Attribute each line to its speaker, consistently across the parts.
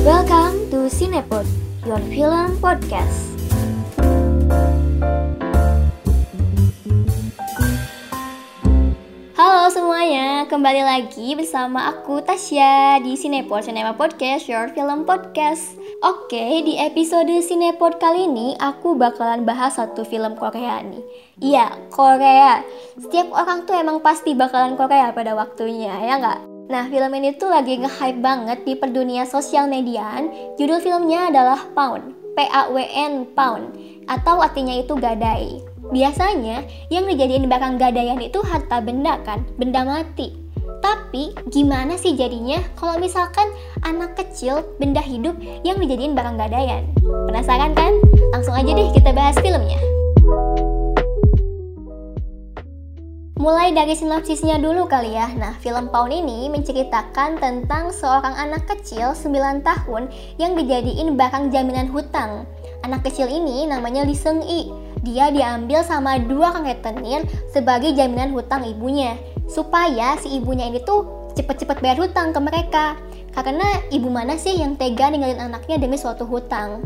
Speaker 1: Welcome to Cinepod, your film podcast. Halo semuanya, kembali lagi bersama aku Tasya di Cinepod Cinema Podcast, your film podcast. Oke, di episode Cinepod kali ini aku bakalan bahas satu film Korea nih. Iya, Korea. Setiap orang tuh emang pasti bakalan Korea pada waktunya, ya nggak? Nah, film ini tuh lagi nge-hype banget di perdunia sosial mediaan. Judul filmnya adalah Pound, P-A-W-N, Pound, atau artinya itu gadai. Biasanya, yang dijadiin barang gadaian itu harta benda kan, benda mati. Tapi, gimana sih jadinya kalau misalkan anak kecil, benda hidup yang dijadiin barang gadaian? Penasaran kan? Langsung aja deh kita bahas filmnya. Mulai dari sinopsisnya dulu kali ya. Nah, film Paun ini menceritakan tentang seorang anak kecil 9 tahun yang dijadiin barang jaminan hutang. Anak kecil ini namanya Lee Seung I. Dia diambil sama dua kakek tenir sebagai jaminan hutang ibunya. Supaya si ibunya ini tuh cepet-cepet bayar hutang ke mereka. Karena ibu mana sih yang tega ninggalin anaknya demi suatu hutang?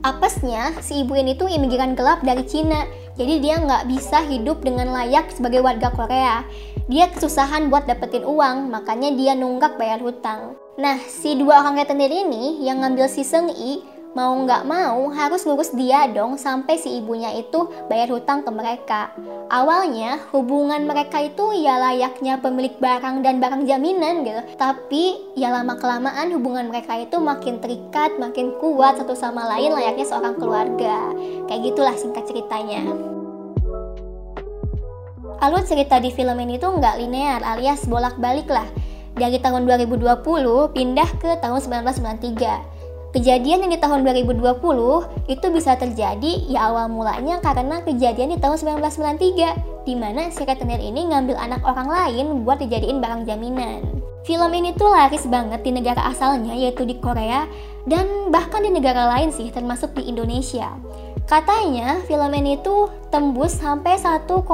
Speaker 1: Apesnya, si ibu ini tuh imigran gelap dari Cina jadi dia nggak bisa hidup dengan layak sebagai warga Korea. Dia kesusahan buat dapetin uang, makanya dia nunggak bayar hutang. Nah, si dua orang retenir ini yang ngambil si Seng I mau nggak mau harus ngurus dia dong sampai si ibunya itu bayar hutang ke mereka. Awalnya hubungan mereka itu ya layaknya pemilik barang dan barang jaminan gitu. Tapi ya lama kelamaan hubungan mereka itu makin terikat, makin kuat satu sama lain layaknya seorang keluarga. Kayak gitulah singkat ceritanya. Alur cerita di film ini tuh nggak linear alias bolak-balik lah. Dari tahun 2020 pindah ke tahun 1993 Kejadian yang di tahun 2020 itu bisa terjadi ya awal mulanya karena kejadian di tahun 1993 di mana si retenir ini ngambil anak orang lain buat dijadiin barang jaminan. Film ini tuh laris banget di negara asalnya yaitu di Korea dan bahkan di negara lain sih termasuk di Indonesia. Katanya film ini tuh tembus sampai 1,7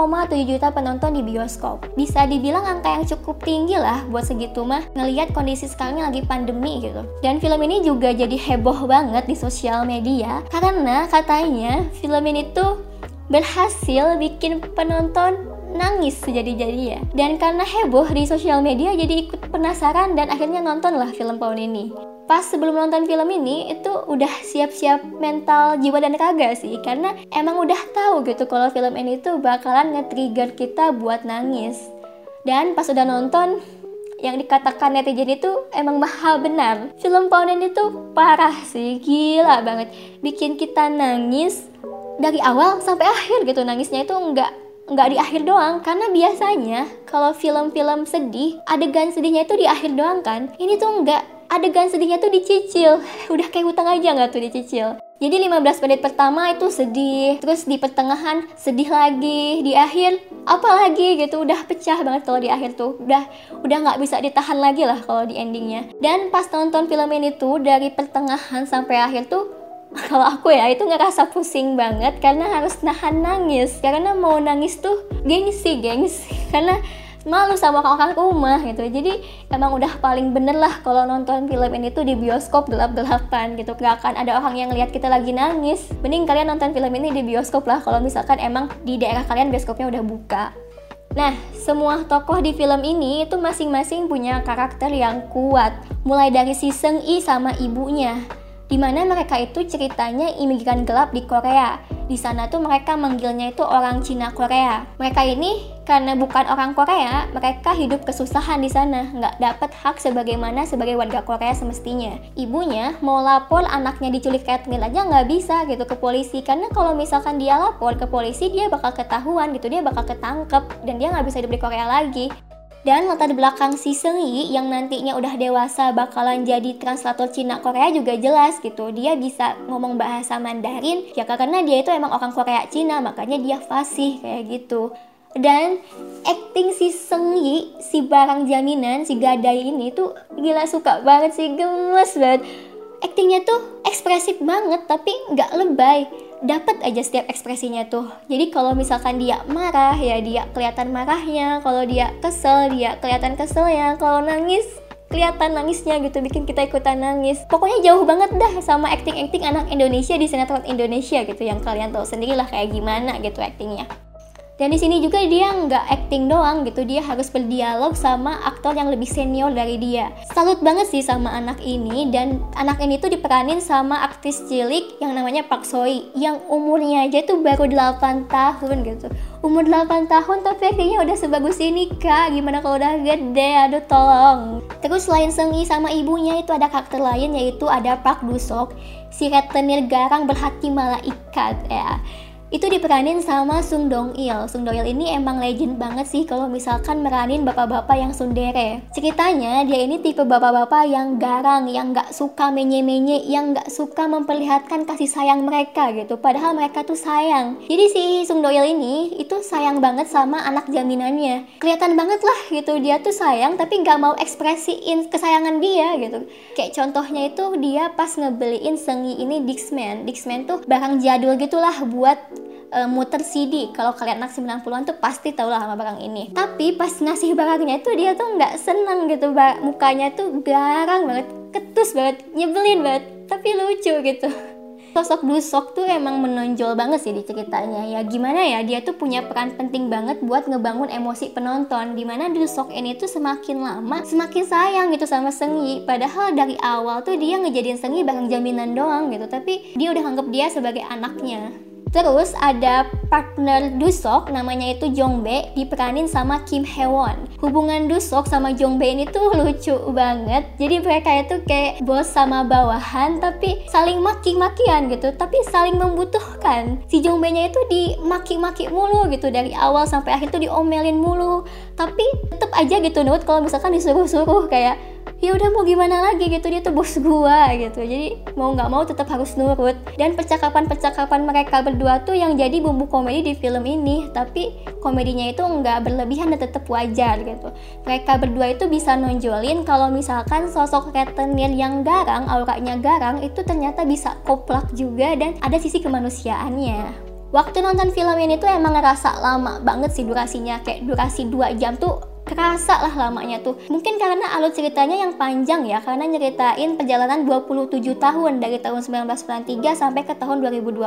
Speaker 1: juta penonton di bioskop. Bisa dibilang angka yang cukup tinggi lah buat segitu mah ngelihat kondisi sekarang lagi pandemi gitu. Dan film ini juga jadi heboh banget di sosial media karena katanya film ini tuh berhasil bikin penonton nangis jadi-jadi ya. Dan karena heboh di sosial media jadi ikut penasaran dan akhirnya nonton lah film Paun ini pas sebelum nonton film ini itu udah siap-siap mental jiwa dan raga sih. Karena emang udah tahu gitu kalau film ini tuh bakalan nge-trigger kita buat nangis. Dan pas udah nonton yang dikatakan netizen itu emang mahal benar. Film Paunen itu parah sih gila banget. Bikin kita nangis dari awal sampai akhir gitu. Nangisnya itu nggak nggak di akhir doang. Karena biasanya kalau film-film sedih adegan sedihnya itu di akhir doang kan. Ini tuh nggak adegan sedihnya tuh dicicil. Udah kayak hutang aja nggak tuh dicicil. Jadi 15 menit pertama itu sedih, terus di pertengahan sedih lagi, di akhir apa lagi gitu. Udah pecah banget kalau di akhir tuh. Udah udah nggak bisa ditahan lagi lah kalau di endingnya. Dan pas nonton film ini tuh dari pertengahan sampai akhir tuh kalau aku ya itu ngerasa pusing banget. Karena harus nahan nangis. Karena mau nangis tuh gengsi gengsi. Karena malu sama kakak rumah gitu. Jadi emang udah paling bener lah kalau nonton film ini tuh di bioskop gelap-gelapan gitu. Gak akan ada orang yang lihat kita lagi nangis. Mending kalian nonton film ini di bioskop lah kalau misalkan emang di daerah kalian bioskopnya udah buka. Nah, semua tokoh di film ini itu masing-masing punya karakter yang kuat, mulai dari si Seng I sama ibunya di mana mereka itu ceritanya imigran gelap di Korea. Di sana tuh mereka manggilnya itu orang Cina Korea. Mereka ini karena bukan orang Korea, mereka hidup kesusahan di sana, nggak dapat hak sebagaimana sebagai warga Korea semestinya. Ibunya mau lapor anaknya diculik Catherine aja nggak bisa gitu ke polisi, karena kalau misalkan dia lapor ke polisi dia bakal ketahuan gitu, dia bakal ketangkep dan dia nggak bisa hidup di Korea lagi. Dan latar belakang si Seung Yi yang nantinya udah dewasa bakalan jadi translator Cina Korea juga jelas gitu. Dia bisa ngomong bahasa Mandarin ya karena dia itu emang orang Korea Cina makanya dia fasih kayak gitu. Dan acting si Seung Yi, si barang jaminan, si gadai ini tuh gila suka banget sih, gemes banget. Actingnya tuh ekspresif banget tapi nggak lebay dapat aja setiap ekspresinya tuh. Jadi kalau misalkan dia marah ya dia kelihatan marahnya, kalau dia kesel dia kelihatan keselnya, kalau nangis kelihatan nangisnya gitu bikin kita ikutan nangis. Pokoknya jauh banget dah sama acting-acting anak Indonesia di sinetron Indonesia gitu yang kalian tahu sendiri lah kayak gimana gitu actingnya dan di sini juga dia nggak acting doang gitu, dia harus berdialog sama aktor yang lebih senior dari dia. Salut banget sih sama anak ini dan anak ini tuh diperanin sama aktris cilik yang namanya Park Soi yang umurnya aja tuh baru 8 tahun gitu. Umur 8 tahun tapi akhirnya udah sebagus ini kak, gimana kalau udah gede, aduh tolong. Terus selain Sengi sama ibunya itu ada karakter lain yaitu ada Park Dusok, si retenir garang berhati malaikat ya itu diperanin sama Sung Dong Il. Sung Dong Il ini emang legend banget sih kalau misalkan meranin bapak-bapak yang sundere. Ceritanya dia ini tipe bapak-bapak yang garang, yang gak suka menye-menye, yang gak suka memperlihatkan kasih sayang mereka gitu. Padahal mereka tuh sayang. Jadi si Sung Dong Il ini itu sayang banget sama anak jaminannya. Kelihatan banget lah gitu dia tuh sayang tapi gak mau ekspresiin kesayangan dia gitu. Kayak contohnya itu dia pas ngebeliin Sengi ini Dixman. Dixman tuh barang jadul gitulah buat uh, muter CD kalau kalian anak 90-an tuh pasti tau lah sama barang ini. Tapi pas ngasih barangnya itu dia tuh nggak seneng gitu mukanya tuh garang banget ketus banget nyebelin banget tapi lucu gitu. Sosok Dusok tuh emang menonjol banget sih di ceritanya. Ya gimana ya dia tuh punya peran penting banget buat ngebangun emosi penonton di mana Dusok ini tuh semakin lama semakin sayang gitu sama Sengi. Padahal dari awal tuh dia ngejadiin Sengi barang jaminan doang gitu tapi dia udah anggap dia sebagai anaknya Terus ada partner Dusok namanya itu Jongbe diperanin sama Kim Hewon. Hubungan Dusok sama Jongbe ini tuh lucu banget. Jadi mereka itu kayak bos sama bawahan tapi saling maki-makian gitu, tapi saling membutuhkan. Si Jongbe-nya itu dimaki-maki mulu gitu dari awal sampai akhir tuh diomelin mulu. Tapi tetap aja gitu nut kalau misalkan disuruh-suruh kayak ya udah mau gimana lagi gitu dia tuh bos gua gitu. Jadi mau nggak mau tetap harus nurut. Dan percakapan-percakapan mereka berdua tuh yang jadi bumbu komedi di film ini. Tapi komedinya itu nggak berlebihan dan tetap wajar gitu. Mereka berdua itu bisa nonjolin kalau misalkan sosok retenir yang garang auranya garang itu ternyata bisa koplak juga dan ada sisi kemanusiaannya. Waktu nonton film ini tuh emang ngerasa lama banget sih durasinya. Kayak durasi 2 jam tuh kerasa lah lamanya tuh. Mungkin karena alur ceritanya yang panjang ya karena nyeritain perjalanan 27 tahun dari tahun 1993 sampai ke tahun 2020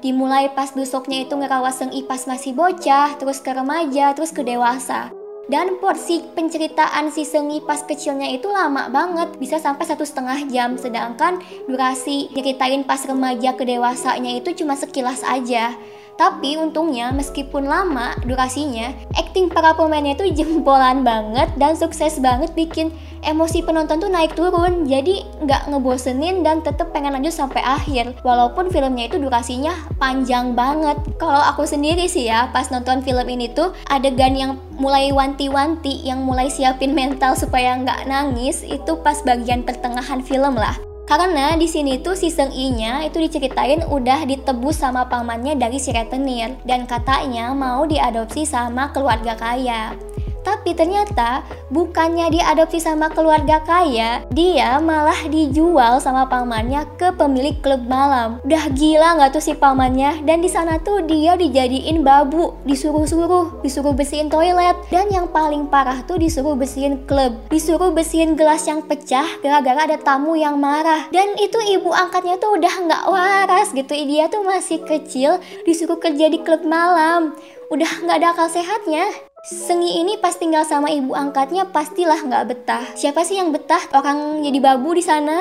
Speaker 1: dimulai pas dusoknya itu ngerawat Seng Ipas masih bocah terus ke remaja terus ke dewasa. Dan porsi penceritaan si Sengi pas kecilnya itu lama banget bisa sampai satu setengah jam. Sedangkan durasi nyeritain pas remaja ke dewasanya itu cuma sekilas aja tapi untungnya meskipun lama durasinya, acting para pemainnya itu jempolan banget dan sukses banget bikin emosi penonton tuh naik turun. Jadi nggak ngebosenin dan tetep pengen lanjut sampai akhir. Walaupun filmnya itu durasinya panjang banget. Kalau aku sendiri sih ya, pas nonton film ini tuh adegan yang mulai wanti-wanti, yang mulai siapin mental supaya nggak nangis itu pas bagian pertengahan film lah. Karena di sini tuh si Seng I-nya itu diceritain udah ditebus sama pamannya dari si Retenir dan katanya mau diadopsi sama keluarga kaya. Tapi ternyata bukannya diadopsi sama keluarga kaya, dia malah dijual sama pamannya ke pemilik klub malam. Udah gila nggak tuh si pamannya? Dan di sana tuh dia dijadiin babu, disuruh-suruh, disuruh bersihin toilet. Dan yang paling parah tuh disuruh bersihin klub, disuruh bersihin gelas yang pecah gara-gara ada tamu yang marah. Dan itu ibu angkatnya tuh udah nggak waras gitu. Dia tuh masih kecil, disuruh kerja di klub malam. Udah nggak ada akal sehatnya. Sengi ini pas tinggal sama ibu angkatnya pastilah nggak betah. Siapa sih yang betah orang jadi babu di sana?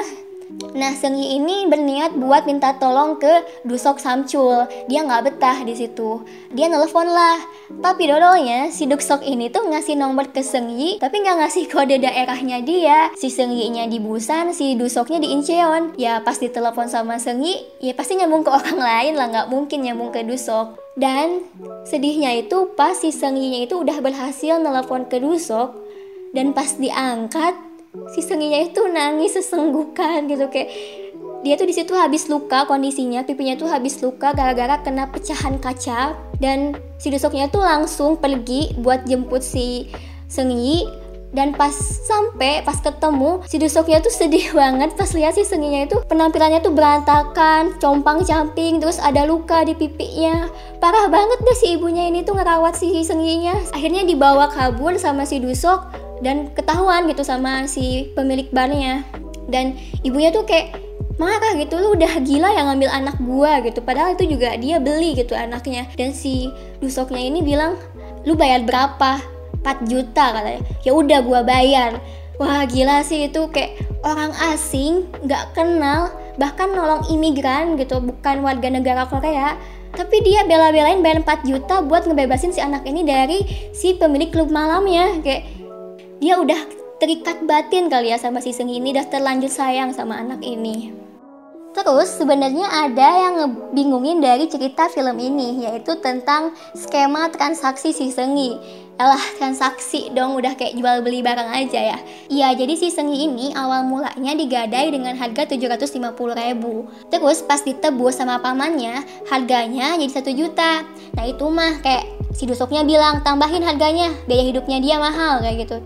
Speaker 1: Nah, Sengi ini berniat buat minta tolong ke Dusok Samcul. Dia nggak betah di situ. Dia nelfon lah. Tapi dodolnya si Dusok ini tuh ngasih nomor ke Sengi, tapi nggak ngasih kode daerahnya dia. Si Sengi-nya di Busan, si Dusoknya di Incheon. Ya pas ditelepon sama Sengi, ya pasti nyambung ke orang lain lah, nggak mungkin nyambung ke Dusok. Dan sedihnya itu pas si Senginya itu udah berhasil nelfon ke Dusok. Dan pas diangkat si senginya itu nangis sesenggukan gitu. Kayak dia tuh di situ habis luka kondisinya pipinya tuh habis luka gara-gara kena pecahan kaca. Dan si dusoknya tuh langsung pergi buat jemput si sengi dan pas sampai pas ketemu si Dusoknya tuh sedih banget. Pas lihat si Senginya itu penampilannya tuh berantakan compang camping terus ada luka di pipinya. Parah banget deh si ibunya ini tuh ngerawat si Senginya. Akhirnya dibawa kabur sama si Dusok dan ketahuan gitu sama si pemilik barnya. Dan ibunya tuh kayak marah gitu lu udah gila yang ngambil anak gua gitu. Padahal itu juga dia beli gitu anaknya. Dan si dusoknya ini bilang lu bayar berapa 4 juta katanya. Ya udah gua bayar. Wah gila sih itu kayak orang asing nggak kenal bahkan nolong imigran gitu bukan warga negara Korea. Tapi dia bela-belain bayar 4 juta buat ngebebasin si anak ini dari si pemilik klub malamnya. Kayak dia udah terikat batin kali ya sama si Seng ini udah terlanjur sayang sama anak ini. Terus sebenarnya ada yang ngebingungin dari cerita film ini yaitu tentang skema transaksi si Sengi. Alah transaksi dong udah kayak jual beli barang aja ya. Iya jadi si Sengi ini awal mulanya digadai dengan harga 750 ribu. Terus pas ditebus sama pamannya harganya jadi satu juta. Nah itu mah kayak si dusoknya bilang tambahin harganya biaya hidupnya dia mahal kayak gitu.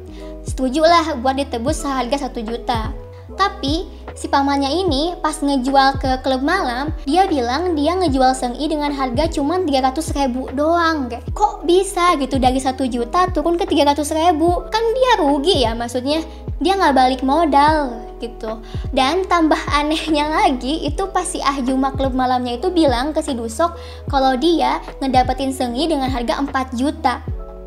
Speaker 1: Setuju lah buat ditebus seharga satu juta. Tapi si pamannya ini pas ngejual ke klub malam, dia bilang dia ngejual Seng I dengan harga cuma 300 ribu doang. Kayak, kok bisa gitu dari satu juta turun ke 300 ribu? Kan dia rugi ya maksudnya. Dia nggak balik modal gitu. Dan tambah anehnya lagi itu pas si Ahjuma klub malamnya itu bilang ke si Dusok kalau dia ngedapetin Sengi dengan harga 4 juta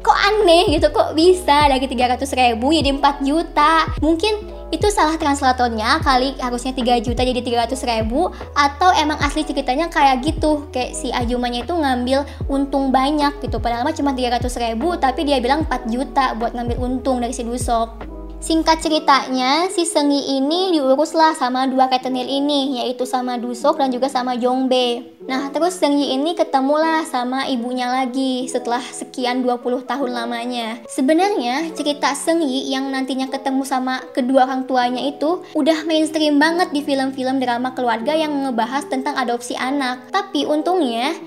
Speaker 1: kok aneh gitu kok bisa dari 300 ribu jadi 4 juta mungkin itu salah translatornya kali harusnya 3 juta jadi 300 ribu atau emang asli ceritanya kayak gitu kayak si Ajumanya itu ngambil untung banyak gitu. Padahal mah cuma 300 ribu tapi dia bilang 4 juta buat ngambil untung dari si Dusok Singkat ceritanya, si Sengi ini diuruslah sama dua retenir ini, yaitu sama Dusok dan juga sama Jongbe. Nah, terus Sengi ini ketemulah sama ibunya lagi setelah sekian 20 tahun lamanya. Sebenarnya cerita Sengi yang nantinya ketemu sama kedua orang tuanya itu udah mainstream banget di film-film drama keluarga yang ngebahas tentang adopsi anak. Tapi untungnya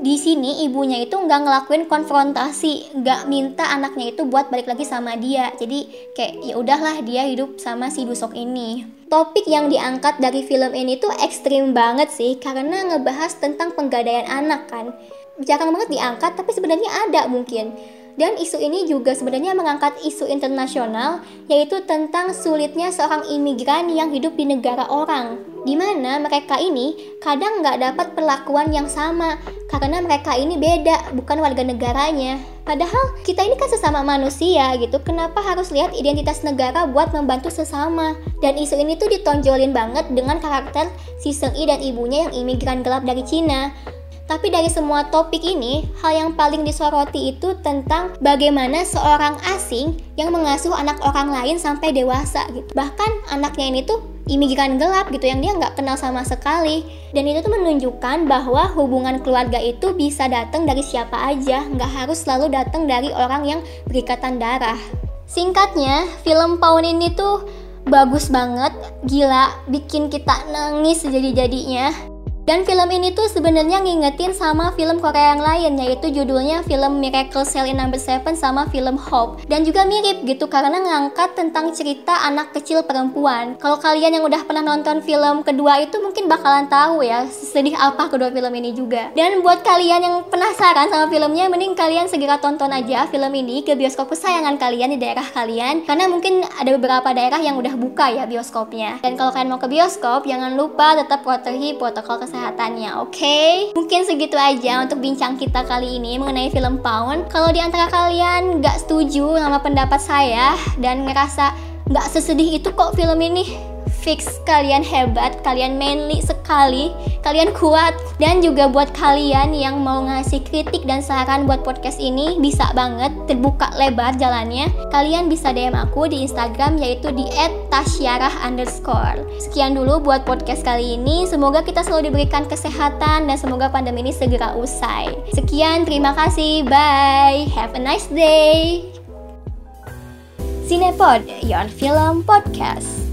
Speaker 1: di sini ibunya itu nggak ngelakuin konfrontasi, nggak minta anaknya itu buat balik lagi sama dia. Jadi kayak ya udahlah dia hidup sama si Dusok ini. Topik yang diangkat dari film ini tuh ekstrim banget sih karena ngebahas tentang penggadaian anak kan. Jarang banget diangkat tapi sebenarnya ada mungkin. Dan isu ini juga sebenarnya mengangkat isu internasional, yaitu tentang sulitnya seorang imigran yang hidup di negara orang, di mana mereka ini kadang nggak dapat perlakuan yang sama, karena mereka ini beda, bukan warga negaranya. Padahal kita ini kan sesama manusia gitu, kenapa harus lihat identitas negara buat membantu sesama? Dan isu ini tuh ditonjolin banget dengan karakter si Seng I dan ibunya yang imigran gelap dari Cina. Tapi dari semua topik ini, hal yang paling disoroti itu tentang bagaimana seorang asing yang mengasuh anak orang lain sampai dewasa gitu. Bahkan anaknya ini tuh imigran gelap gitu yang dia nggak kenal sama sekali. Dan itu tuh menunjukkan bahwa hubungan keluarga itu bisa datang dari siapa aja, nggak harus selalu datang dari orang yang berikatan darah. Singkatnya, film Paun ini tuh bagus banget, gila, bikin kita nangis jadi-jadinya. Dan film ini tuh sebenarnya ngingetin sama film Korea yang lain yaitu judulnya film Miracle Cell in Number 7 sama film Hope. Dan juga mirip gitu karena ngangkat tentang cerita anak kecil perempuan. Kalau kalian yang udah pernah nonton film kedua itu mungkin bakalan tahu ya sedih apa kedua film ini juga. Dan buat kalian yang penasaran sama filmnya mending kalian segera tonton aja film ini ke bioskop kesayangan kalian di daerah kalian karena mungkin ada beberapa daerah yang udah buka ya bioskopnya. Dan kalau kalian mau ke bioskop jangan lupa tetap patuhi protokol kesehatan kesehatannya, oke? Okay? Mungkin segitu aja untuk bincang kita kali ini mengenai film Pound. Kalau di antara kalian nggak setuju sama pendapat saya dan ngerasa nggak sesedih itu kok film ini, fix kalian hebat, kalian manly sekali, kalian kuat dan juga buat kalian yang mau ngasih kritik dan saran buat podcast ini bisa banget terbuka lebar jalannya. Kalian bisa DM aku di Instagram yaitu di @tasyarah underscore. Sekian dulu buat podcast kali ini. Semoga kita selalu diberikan kesehatan dan semoga pandemi ini segera usai. Sekian, terima kasih. Bye. Have a nice day. Cinepod, your film podcast.